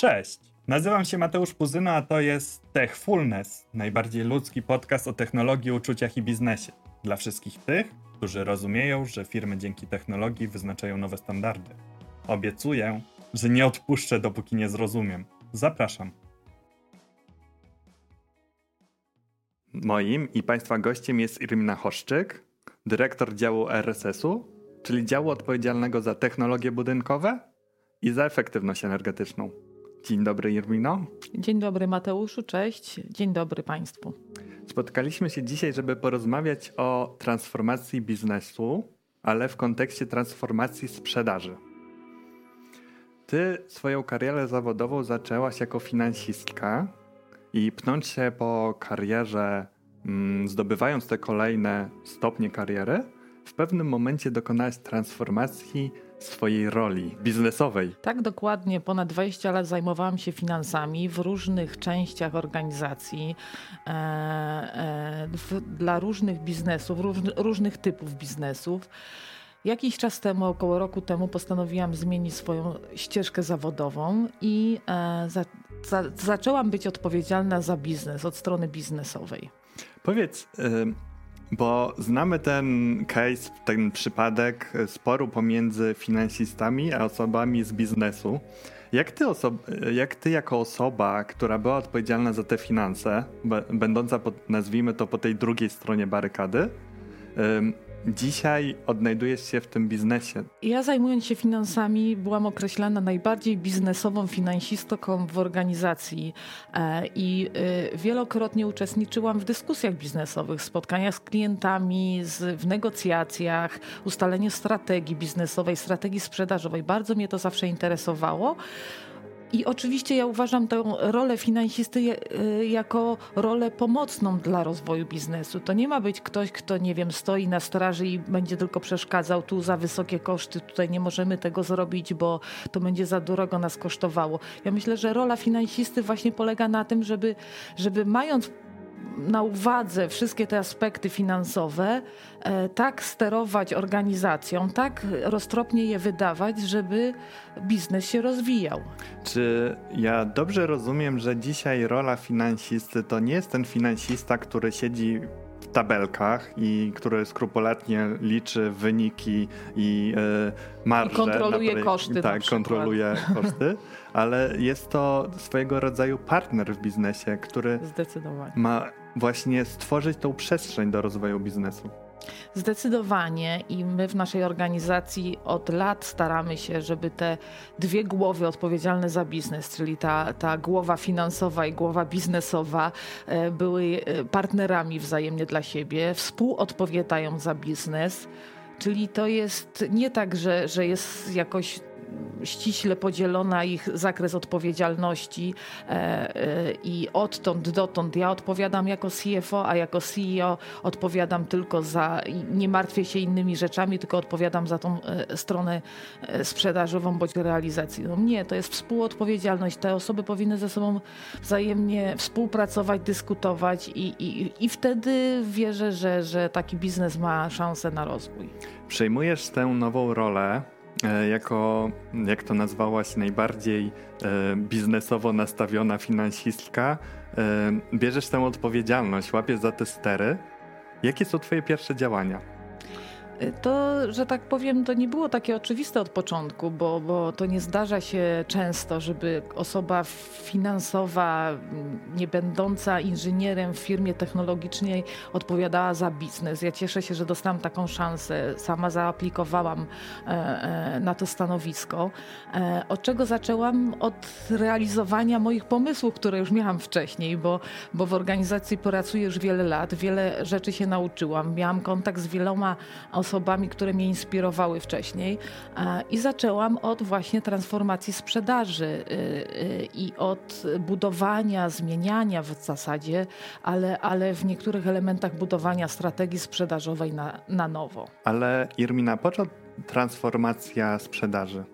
Cześć! Nazywam się Mateusz Puzyna, a to jest Techfulness, najbardziej ludzki podcast o technologii, uczuciach i biznesie. Dla wszystkich tych, którzy rozumieją, że firmy dzięki technologii wyznaczają nowe standardy. Obiecuję, że nie odpuszczę, dopóki nie zrozumiem. Zapraszam. Moim i Państwa gościem jest Irmina Choszczyk, dyrektor działu RSS-u, czyli działu odpowiedzialnego za technologie budynkowe i za efektywność energetyczną. Dzień dobry, Irmino. Dzień dobry, Mateuszu. Cześć. Dzień dobry Państwu. Spotkaliśmy się dzisiaj, żeby porozmawiać o transformacji biznesu, ale w kontekście transformacji sprzedaży. Ty swoją karierę zawodową zaczęłaś jako finansistka i pnąć się po karierze, mm, zdobywając te kolejne stopnie kariery, w pewnym momencie dokonałaś transformacji swojej roli biznesowej. Tak, dokładnie. Ponad 20 lat zajmowałam się finansami w różnych częściach organizacji, e, e, w, dla różnych biznesów, róż, różnych typów biznesów. Jakiś czas temu, około roku temu, postanowiłam zmienić swoją ścieżkę zawodową i e, za, za, zaczęłam być odpowiedzialna za biznes od strony biznesowej. Powiedz, bo znamy ten case, ten przypadek sporu pomiędzy finansistami a osobami z biznesu. Jak ty, jak ty jako osoba, która była odpowiedzialna za te finanse, będąca, pod, nazwijmy to po tej drugiej stronie barykady, Dzisiaj odnajdujesz się w tym biznesie. Ja zajmując się finansami byłam określana najbardziej biznesową finansistką w organizacji e, i e, wielokrotnie uczestniczyłam w dyskusjach biznesowych, spotkaniach z klientami, w negocjacjach, ustaleniu strategii biznesowej, strategii sprzedażowej. Bardzo mnie to zawsze interesowało. I oczywiście ja uważam tę rolę finansisty y, jako rolę pomocną dla rozwoju biznesu. To nie ma być ktoś, kto, nie wiem, stoi na straży i będzie tylko przeszkadzał tu za wysokie koszty, tutaj nie możemy tego zrobić, bo to będzie za drogo nas kosztowało. Ja myślę, że rola finansisty właśnie polega na tym, żeby, żeby mając na uwadze wszystkie te aspekty finansowe, e, tak sterować organizacją, tak roztropnie je wydawać, żeby biznes się rozwijał. Czy ja dobrze rozumiem, że dzisiaj rola finansisty to nie jest ten finansista, który siedzi tabelkach i który skrupulatnie liczy wyniki i y, marże. I kontroluje koszty. Tak, kontroluje koszty, ale jest to swojego rodzaju partner w biznesie, który ma właśnie stworzyć tą przestrzeń do rozwoju biznesu. Zdecydowanie i my w naszej organizacji od lat staramy się, żeby te dwie głowy odpowiedzialne za biznes, czyli ta, ta głowa finansowa i głowa biznesowa, e, były e, partnerami wzajemnie dla siebie, współodpowiadają za biznes. Czyli to jest nie tak, że, że jest jakoś ściśle podzielona ich zakres odpowiedzialności e, e, i odtąd dotąd ja odpowiadam jako CFO, a jako CEO odpowiadam tylko za, nie martwię się innymi rzeczami, tylko odpowiadam za tą e, stronę sprzedażową bądź realizacyjną. Nie, to jest współodpowiedzialność. Te osoby powinny ze sobą wzajemnie współpracować, dyskutować i, i, i wtedy wierzę, że, że taki biznes ma szansę na rozwój. Przejmujesz tę nową rolę jako, jak to nazwałaś, najbardziej e, biznesowo nastawiona finansistka, e, bierzesz tę odpowiedzialność, łapiesz za te stery. Jakie są Twoje pierwsze działania? To, że tak powiem, to nie było takie oczywiste od początku, bo, bo to nie zdarza się często, żeby osoba finansowa, nie będąca inżynierem w firmie technologicznej, odpowiadała za biznes. Ja cieszę się, że dostałam taką szansę. Sama zaaplikowałam e, e, na to stanowisko. E, od czego zaczęłam? Od realizowania moich pomysłów, które już miałam wcześniej, bo, bo w organizacji pracuję już wiele lat, wiele rzeczy się nauczyłam. Miałam kontakt z wieloma osobami, osobami, które mnie inspirowały wcześniej. I zaczęłam od właśnie transformacji sprzedaży y, y, i od budowania, zmieniania w zasadzie, ale, ale w niektórych elementach budowania strategii sprzedażowej na, na nowo. Ale Irmina, po co transformacja sprzedaży?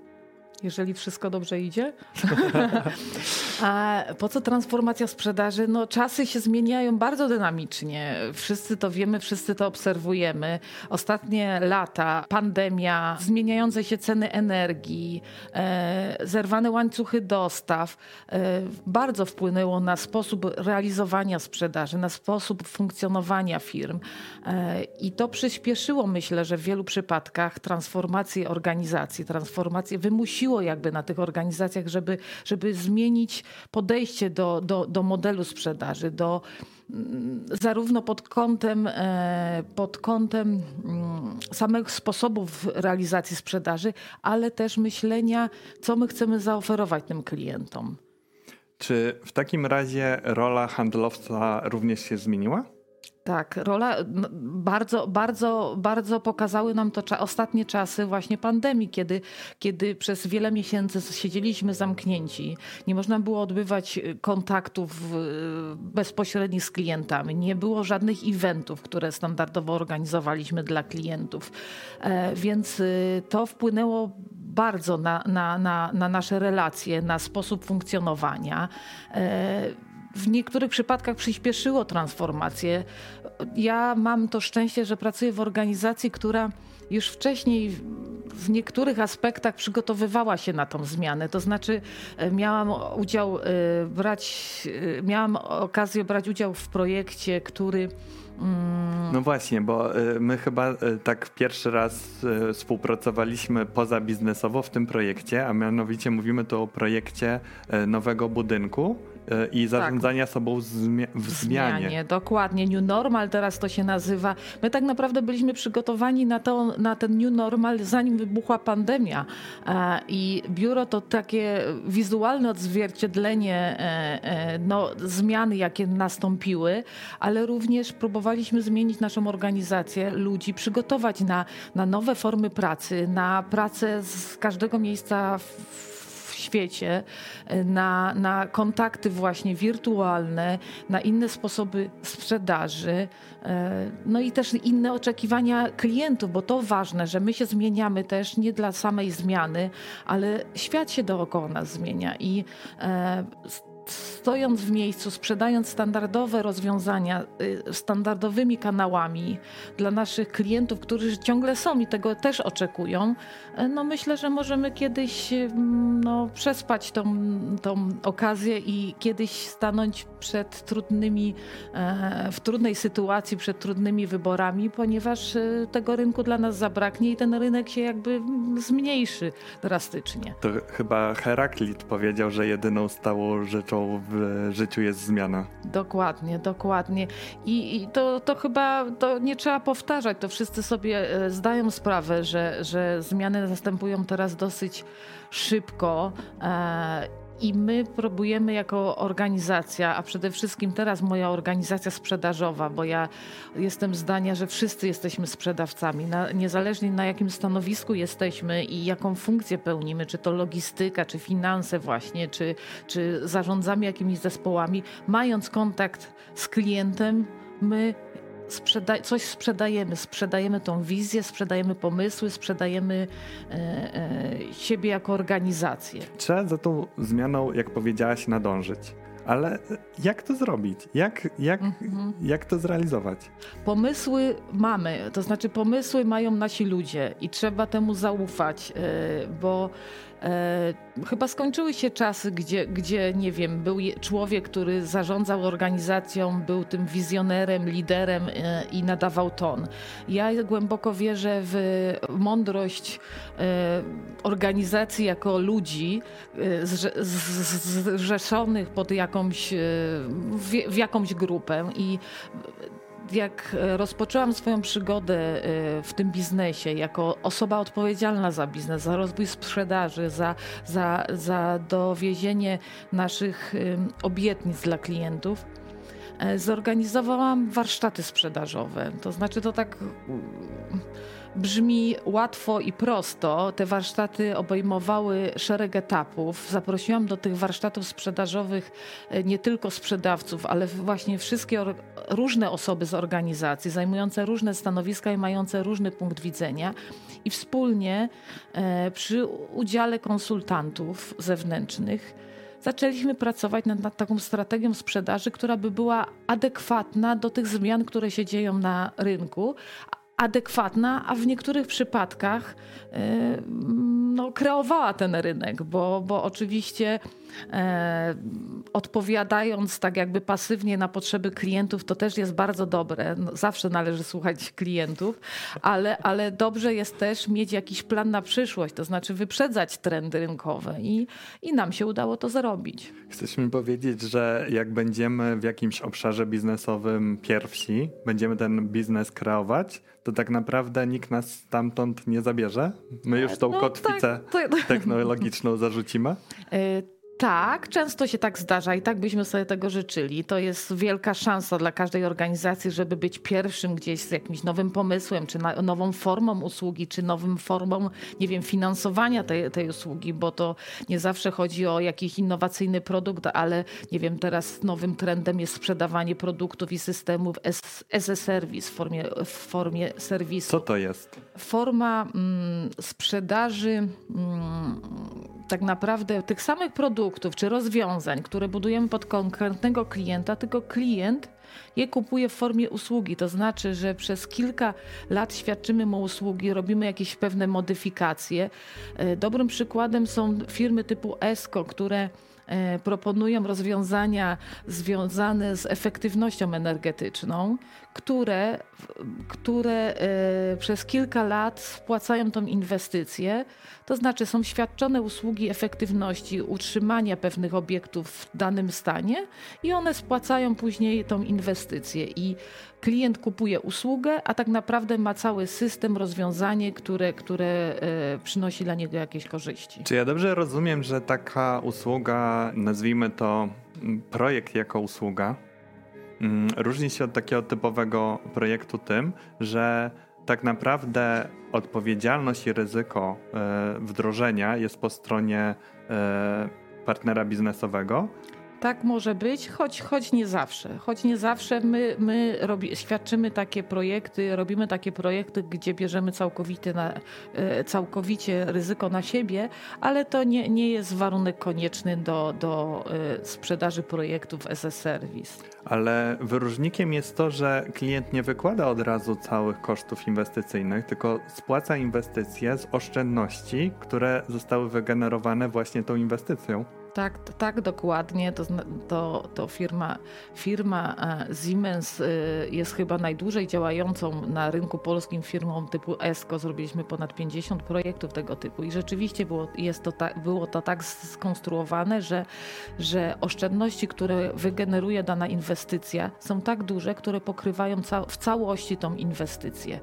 Jeżeli wszystko dobrze idzie. A po co transformacja sprzedaży? No, czasy się zmieniają bardzo dynamicznie. Wszyscy to wiemy, wszyscy to obserwujemy. Ostatnie lata, pandemia, zmieniające się ceny energii, e, zerwane łańcuchy dostaw e, bardzo wpłynęło na sposób realizowania sprzedaży, na sposób funkcjonowania firm. E, I to przyspieszyło, myślę, że w wielu przypadkach transformację organizacji, transformację wymusiło jakby na tych organizacjach, żeby, żeby zmienić podejście do, do, do modelu sprzedaży, do mm, zarówno pod kątem, e, pod kątem mm, samych sposobów realizacji sprzedaży, ale też myślenia, co my chcemy zaoferować tym klientom. Czy w takim razie rola handlowca również się zmieniła? Tak, rola bardzo, bardzo, bardzo pokazały nam to cza ostatnie czasy właśnie pandemii, kiedy, kiedy przez wiele miesięcy siedzieliśmy zamknięci. Nie można było odbywać y, kontaktów bezpośrednich z klientami. Nie było żadnych eventów, które standardowo organizowaliśmy dla klientów. E, więc y, to wpłynęło bardzo na, na, na, na nasze relacje, na sposób funkcjonowania. W niektórych przypadkach przyspieszyło transformację. Ja mam to szczęście, że pracuję w organizacji, która już wcześniej w niektórych aspektach przygotowywała się na tą zmianę. To znaczy e, miałam udział e, brać, e, miałam okazję brać udział w projekcie, który mm, no właśnie, bo my chyba tak pierwszy raz współpracowaliśmy poza biznesowo w tym projekcie, a mianowicie mówimy tu o projekcie nowego budynku i tak. zarządzania tak. sobą zmia w zmianie. zmianie. Dokładnie, New Normal teraz to się nazywa. My tak naprawdę byliśmy przygotowani na, to, na ten New Normal zanim wybuchła pandemia e, i biuro to takie wizualne odzwierciedlenie e, e, no, zmian, jakie nastąpiły, ale również próbowaliśmy zmienić naszą organizację, ludzi, przygotować na, na nowe formy pracy, na pracę z każdego miejsca w świecie, e, na, na kontakty właśnie wirtualne, na inne sposoby sprzedaży, e, no i też inne oczekiwania klientów, bo to ważne, że my się zmieniamy też nie dla samej zmiany, ale świat się dookoła nas zmienia i e, stojąc w miejscu, sprzedając standardowe rozwiązania y, standardowymi kanałami dla naszych klientów, którzy ciągle są i tego też oczekują, y, no myślę, że możemy kiedyś y, no, przespać tą, tą okazję i kiedyś stanąć przed trudnymi, e, w trudnej sytuacji, przed trudnymi wyborami, ponieważ tego rynku dla nas zabraknie i ten rynek się jakby zmniejszy drastycznie. To chyba Heraklit powiedział, że jedyną stałą rzeczą w życiu jest zmiana. Dokładnie, dokładnie. I, i to, to chyba to nie trzeba powtarzać. To wszyscy sobie e, zdają sprawę, że, że zmiany następują teraz dosyć szybko. E, i my próbujemy jako organizacja, a przede wszystkim teraz moja organizacja sprzedażowa, bo ja jestem zdania, że wszyscy jesteśmy sprzedawcami, na, niezależnie na jakim stanowisku jesteśmy i jaką funkcję pełnimy, czy to logistyka, czy finanse właśnie, czy, czy zarządzamy jakimiś zespołami, mając kontakt z klientem, my sprzeda coś sprzedajemy, sprzedajemy tą wizję, sprzedajemy pomysły, sprzedajemy e, e, siebie jako organizację. Trzeba za tą zmianą, jak powiedziałaś, nadążyć. Ale jak to zrobić? Jak, jak, mhm. jak to zrealizować? Pomysły mamy, to znaczy pomysły mają nasi ludzie i trzeba temu zaufać, e, bo chyba skończyły się czasy, gdzie, gdzie, nie wiem, był człowiek, który zarządzał organizacją, był tym wizjonerem, liderem e, i nadawał ton. Ja głęboko wierzę w mądrość e, organizacji jako ludzi zrzeszonych pod jakąś, w jakąś grupę i jak e, rozpoczęłam swoją przygodę e, w tym biznesie jako osoba odpowiedzialna za biznes, za rozwój sprzedaży, za, za, za dowiezienie naszych obietnic dla klientów, e, zorganizowałam warsztaty sprzedażowe. To znaczy to tak brzmi łatwo i prosto. Te warsztaty obejmowały szereg etapów. Zaprosiłam do tych warsztatów sprzedażowych e, nie tylko sprzedawców, ale właśnie wszystkie różne osoby z organizacji, zajmujące różne stanowiska i mające różny punkt widzenia. I wspólnie e, przy udziale konsultantów zewnętrznych zaczęliśmy pracować nad, nad, taką strategią sprzedaży, która by była adekwatna do tych zmian, które się dzieją na rynku, adekwatna, a w niektórych przypadkach y, no, kreowała ten rynek, bo, bo oczywiście e, odpowiadając tak jakby pasywnie na potrzeby klientów, to też jest bardzo dobre. No, zawsze należy słuchać klientów, ale, ale dobrze jest też mieć jakiś plan na przyszłość, to znaczy wyprzedzać trendy rynkowe i, i nam się udało to zrobić. Chcesz powiedzieć, że jak będziemy w jakimś obszarze biznesowym pierwsi, będziemy ten biznes kreować, to tak naprawdę nikt nas stamtąd nie zabierze? My już tą no, kotwicę tak, to... technologiczną zarzucimy? Tak, często się tak zdarza i tak byśmy sobie tego życzyli. To jest wielka szansa dla każdej organizacji, żeby być pierwszym gdzieś z jakimś nowym pomysłem, czy nową formą usługi, czy nową formą, nie wiem, finansowania tej, tej usługi, bo to nie zawsze chodzi o jakiś innowacyjny produkt, ale nie wiem, teraz nowym trendem jest sprzedawanie produktów i systemów as, a service w formie, w formie serwisu. Co to jest? Forma mm, sprzedaży mm, tak naprawdę tych samych produktów czy rozwiązań, które budujemy pod konkretnego klienta, tylko klient je kupuje w formie usługi. To znaczy, że przez kilka lat świadczymy mu usługi, robimy jakieś pewne modyfikacje. E, dobrym przykładem są firmy typu ESCO, które proponują rozwiązania związane z efektywnością energetyczną, które, które e, przez kilka lat spłacają tą inwestycję. To znaczy są świadczone usługi efektywności utrzymania pewnych obiektów w danym stanie i one spłacają później tą inwestycję. I klient kupuje usługę, a tak naprawdę ma cały system, rozwiązanie, które, które e, przynosi dla niego jakieś korzyści. Czy ja dobrze rozumiem, że taka usługa, nazwijmy to projekt jako usługa, różni się od takiego typowego projektu tym, że tak naprawdę odpowiedzialność i ryzyko e, wdrożenia jest po stronie e, partnera biznesowego, tak może być, choć, choć nie zawsze. Choć nie zawsze my, my robi, świadczymy takie projekty, robimy takie projekty, gdzie bierzemy całkowicie, na, e, całkowicie ryzyko na siebie, ale to nie, nie jest warunek konieczny do, do e, sprzedaży projektów as a service. Ale wyróżnikiem jest to, że klient nie wykłada od razu całych kosztów inwestycyjnych, tylko spłaca inwestycje z oszczędności, które zostały wygenerowane właśnie tą inwestycją. Tak, tak dokładnie. To, to, to firma, firma e, Siemens e, jest chyba najdłużej działającą na rynku polskim firmą typu ESCO. Zrobiliśmy ponad 50 projektów tego typu i rzeczywiście było, jest to ta, było to tak skonstruowane, że, że oszczędności, które wygeneruje dana inwestycja są tak duże, które pokrywają w całości tą inwestycję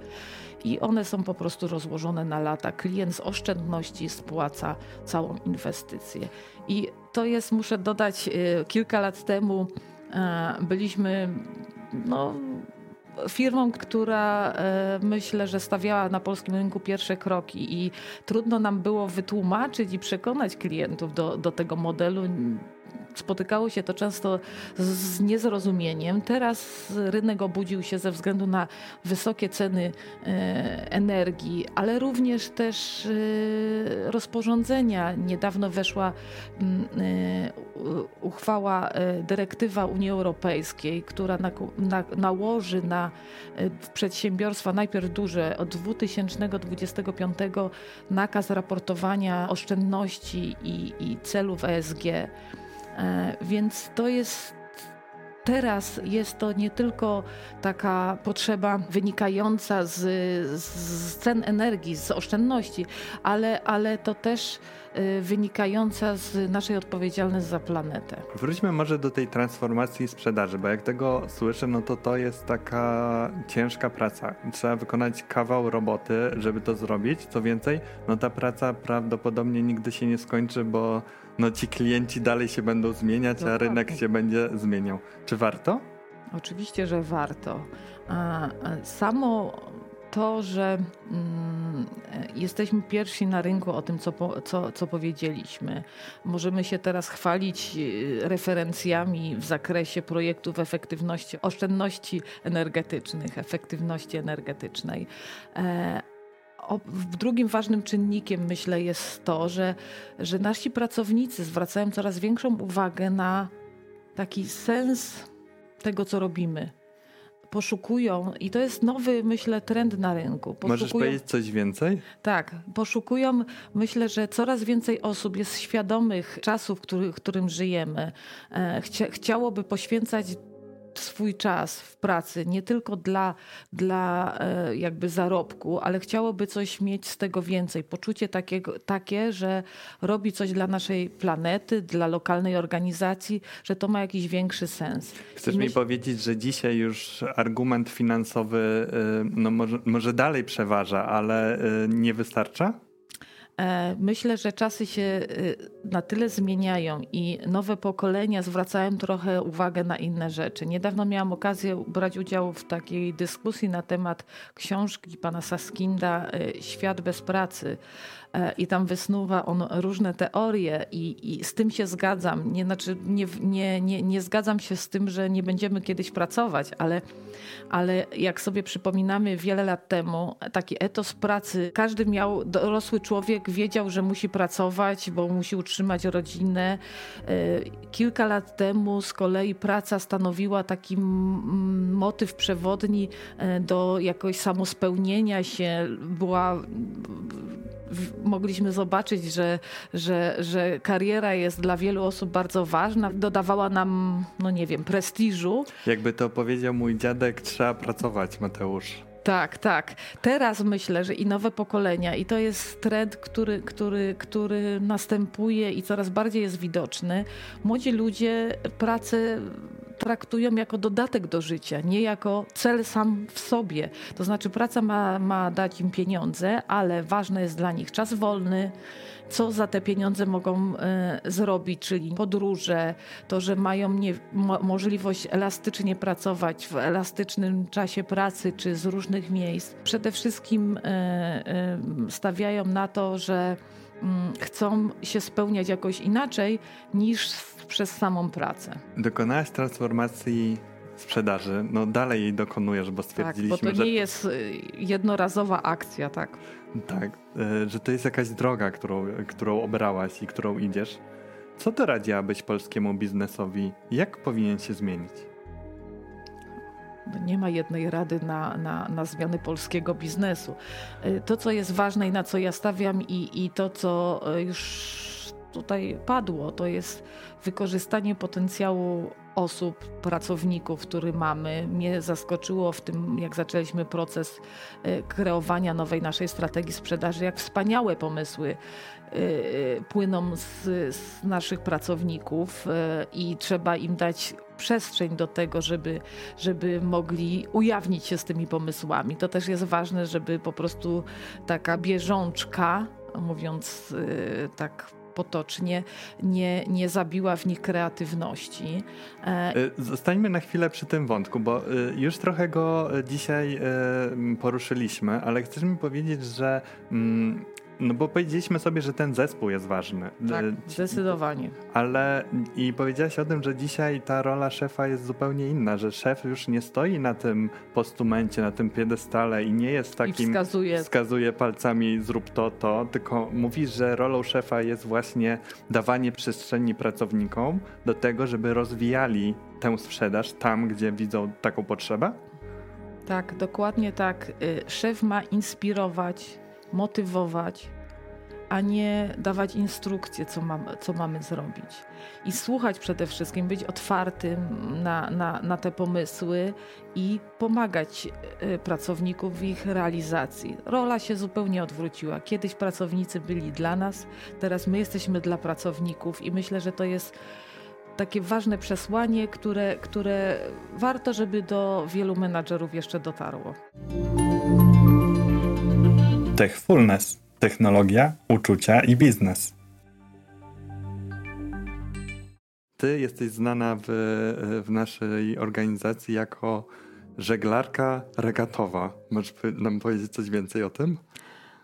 i one są po prostu rozłożone na lata. Klient z oszczędności spłaca całą inwestycję. I to jest, muszę dodać, y, kilka lat temu e, byliśmy no, firmą, która e, myślę, że stawiała na polskim rynku pierwsze kroki i trudno nam było wytłumaczyć i przekonać klientów do, do tego modelu spotykało się to często z niezrozumieniem. Teraz rynek obudził się ze względu na wysokie ceny e, energii, ale również też e, rozporządzenia. Niedawno weszła mm, e, uchwała, dyrektywa Unii Europejskiej, która nałoży na przedsiębiorstwa najpierw duże od 2025 nakaz raportowania oszczędności i, i celów ESG. E, więc to jest teraz jest to nie tylko taka potrzeba wynikająca z, z, cen energii, z oszczędności, ale, ale to też y, wynikająca z naszej odpowiedzialności za planetę. Wróćmy może do tej transformacji sprzedaży, bo jak tego słyszę, no to to jest taka ciężka praca. Trzeba wykonać kawał roboty, żeby to zrobić. Co więcej, no ta praca prawdopodobnie nigdy się nie skończy, bo no ci klienci dalej się będą zmieniać, Dokładnie. a rynek się będzie zmieniał. Czy warto? Oczywiście, że warto. Samo to, że mm, jesteśmy pierwsi na rynku o tym, co, po, co, co powiedzieliśmy. Możemy się teraz chwalić e, referencjami w zakresie projektów efektywności, oszczędności energetycznych, efektywności energetycznej. E, o, drugim ważnym czynnikiem, myślę, jest to, że, że nasi pracownicy zwracają coraz większą uwagę na taki sens tego, co robimy poszukują, i to jest nowy, myślę, trend na rynku. Poszukują, Możesz powiedzieć coś więcej? Tak, poszukują, myślę, że coraz więcej osób jest świadomych czasów, w których, którym żyjemy. E, chcia, chciałoby poświęcać swój czas w pracy nie tylko dla, dla e, jakby zarobku, ale chciałoby coś mieć z tego więcej. Poczucie takiego, takie, że robi coś dla naszej planety, dla lokalnej organizacji, że to ma jakiś większy sens. Chcesz myśl... mi powiedzieć, że dzisiaj już argument finansowy e, no może, może dalej przeważa, ale e, nie wystarcza? E, myślę, że czasy się e, na tyle zmieniają i nowe pokolenia zwracają trochę uwagę na inne rzeczy. Niedawno miałam okazję brać udział w takiej dyskusji na temat książki pana Saskinda e, Świat bez pracy. I tam wysnuwa on różne teorie i, i z tym się zgadzam. Nie, znaczy nie, nie, nie, nie zgadzam się z tym, że nie będziemy kiedyś pracować, ale ale jak sobie przypominamy wiele lat temu, taki etos pracy, każdy miał, dorosły człowiek wiedział, że musi pracować, bo musi utrzymać rodzinę. E, kilka lat temu z kolei praca stanowiła taki motyw przewodni e, do jakoś samospełnienia się, była mogliśmy zobaczyć, że, że, że kariera jest dla wielu osób bardzo ważna. Dodawała nam, no nie wiem, prestiżu. Jakby to powiedział mój dziadek, trzeba pracować, Mateusz. Tak, tak. Teraz myślę, że i nowe pokolenia, i to jest trend, który, który, który następuje i coraz bardziej jest widoczny. Młodzi ludzie pracę traktują jako dodatek do życia, nie jako cel sam w sobie. To znaczy, praca ma, ma dać im pieniądze, ale ważny jest dla nich czas wolny, co za te pieniądze mogą e, zrobić, czyli podróże, to, że mają nie, mo, możliwość elastycznie pracować w elastycznym czasie pracy czy z różnych miejsc. Przede wszystkim e, e, stawiają na to, że chcą się spełniać jakoś inaczej niż przez samą pracę. Dokonałaś transformacji sprzedaży. No dalej jej dokonujesz, bo stwierdziliśmy, tak, bo to że... nie jest y, jednorazowa akcja, tak? Tak, y, że to jest jakaś droga, którą, którą obrałaś i którą idziesz. Co ty radziłabyś polskiemu biznesowi? Jak powinien się zmienić? Nie ma jednej rady na, na, na zmiany polskiego biznesu. Y, to, co jest ważne i na co ja stawiam i, i to, co już tutaj padło, to jest wykorzystanie potencjału osób, pracowników, który mamy. Mnie zaskoczyło w tym, jak zaczęliśmy proces e, kreowania nowej naszej strategii sprzedaży, jak wspaniałe pomysły e, płyną z, z naszych pracowników i trzeba im dać przestrzeń do tego, żeby, żeby mogli ujawnić się z tymi pomysłami. To też jest ważne, żeby po prostu taka bieżączka, mówiąc tak potocznie, nie, nie zabiła w nich kreatywności. E, e, zostańmy na chwilę przy tym wątku, bo e, już trochę go dzisiaj poruszyliśmy, ale chcesz mi powiedzieć, że mm, no bo powiedzieliśmy sobie, że ten zespół jest ważny. Tak, zdecydowanie. Ale i powiedziałaś o tym, że dzisiaj ta rola szefa jest zupełnie inna, że szef już nie stoi na tym postumencie, na tym piedestale i nie jest takim... I wskazuje. Wskazuje palcami zrób to, to, tylko mówi, że rolą szefa jest właśnie dawanie przestrzeni pracownikom do tego, żeby rozwijali tę sprzedaż tam, gdzie widzą taką potrzebę? Tak, dokładnie tak. Y, szef ma inspirować motywować, a nie dawać instrukcje, co, mam, co mamy zrobić. I słuchać przede wszystkim, być otwartym na, na, na te pomysły i pomagać y, pracowników w ich realizacji. Rola się zupełnie odwróciła. Kiedyś pracownicy byli dla nas, teraz my jesteśmy dla pracowników i myślę, że to jest takie ważne przesłanie, które, które warto, żeby do wielu menadżerów jeszcze dotarło. Techfulness technologia, uczucia i biznes. Ty jesteś znana w, w naszej organizacji jako żeglarka regatowa. Możesz nam powiedzieć coś więcej o tym?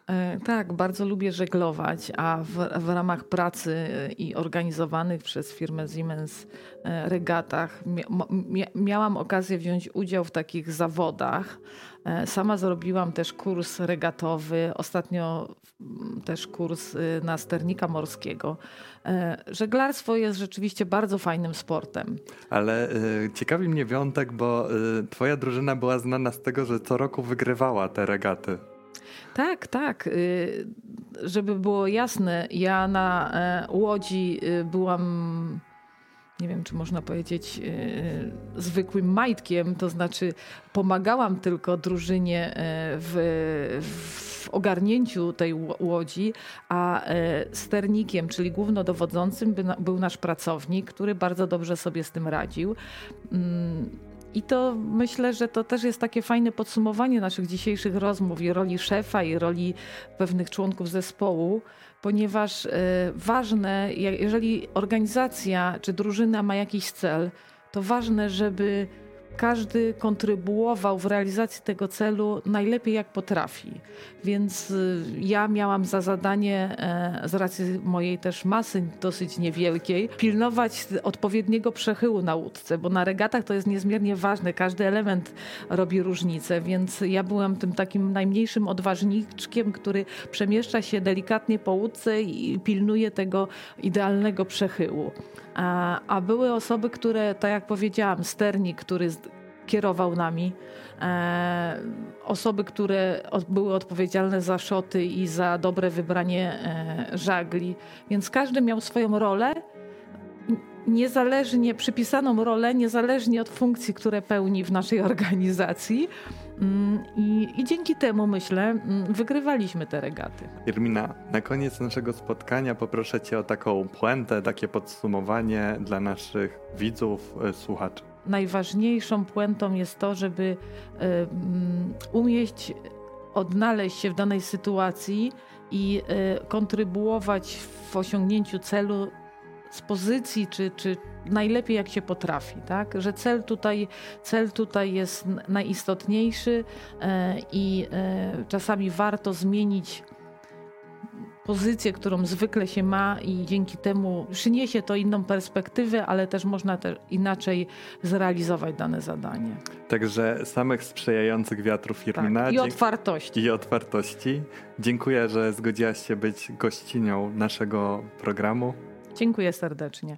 E, tak, bardzo lubię żeglować, a w, w, ramach pracy i organizowanych przez firmę Siemens e, regatach miałam okazję wziąć udział w takich zawodach. E, sama zrobiłam też kurs regatowy, ostatnio też kurs na sternika morskiego. Żeglarstwo jest rzeczywiście bardzo fajnym sportem. Ale ciekawi mnie Wiątek, bo twoja drużyna była znana z tego, że co roku wygrywała te regaty. Tak, tak. Y, żeby było jasne, ja na e, Łodzi y, byłam nie wiem, czy można powiedzieć, y, zwykłym majtkiem, to znaczy pomagałam tylko drużynie e, w, w ogarnięciu tej łodzi, a e, sternikiem, czyli głównodowodzącym był nasz pracownik, który bardzo dobrze sobie z tym radził. Mm, i to myślę, że to też jest takie fajne podsumowanie naszych dzisiejszych rozmów i roli szefa, i roli pewnych członków zespołu, ponieważ y, ważne, jeżeli organizacja czy drużyna ma jakiś cel, to ważne, żeby każdy kontrybuował w realizacji tego celu najlepiej jak potrafi. Więc y, ja miałam za zadanie, e, z racji mojej też masy dosyć niewielkiej, pilnować odpowiedniego przechyłu na łódce, bo na regatach to jest niezmiernie ważne. Każdy element robi różnicę, więc ja byłam tym takim najmniejszym odważniczkiem, który przemieszcza się delikatnie po łódce i pilnuje tego idealnego przechyłu. A, a były osoby, które, tak jak powiedziałam, sternik, który kierował nami. E, osoby, które były odpowiedzialne za szoty i za dobre wybranie e, żagli. Więc każdy miał swoją rolę, niezależnie, przypisaną rolę, niezależnie od funkcji, które pełni w naszej organizacji. Mm, I, I, dzięki temu, myślę, mm, wygrywaliśmy te regaty. Irmina, na koniec naszego spotkania poproszę Cię o taką puentę, takie podsumowanie dla naszych widzów, e, słuchaczy. Najważniejszą puentą jest to, żeby e, mm, umieć odnaleźć się w danej sytuacji i e, kontrybuować w osiągnięciu celu z pozycji, czy, czy najlepiej jak się potrafi, tak? Że cel tutaj, cel tutaj jest najistotniejszy e, i czasami warto zmienić pozycję, którą zwykle się ma i dzięki temu przyniesie to inną perspektywę, ale też można inaczej zrealizować dane zadanie. Także samych sprzyjających wiatrów Irmina. Tak, I otwartości. I otwartości. Dziękuję, że zgodziłaś się być gościnią naszego programu. Dziękuję serdecznie.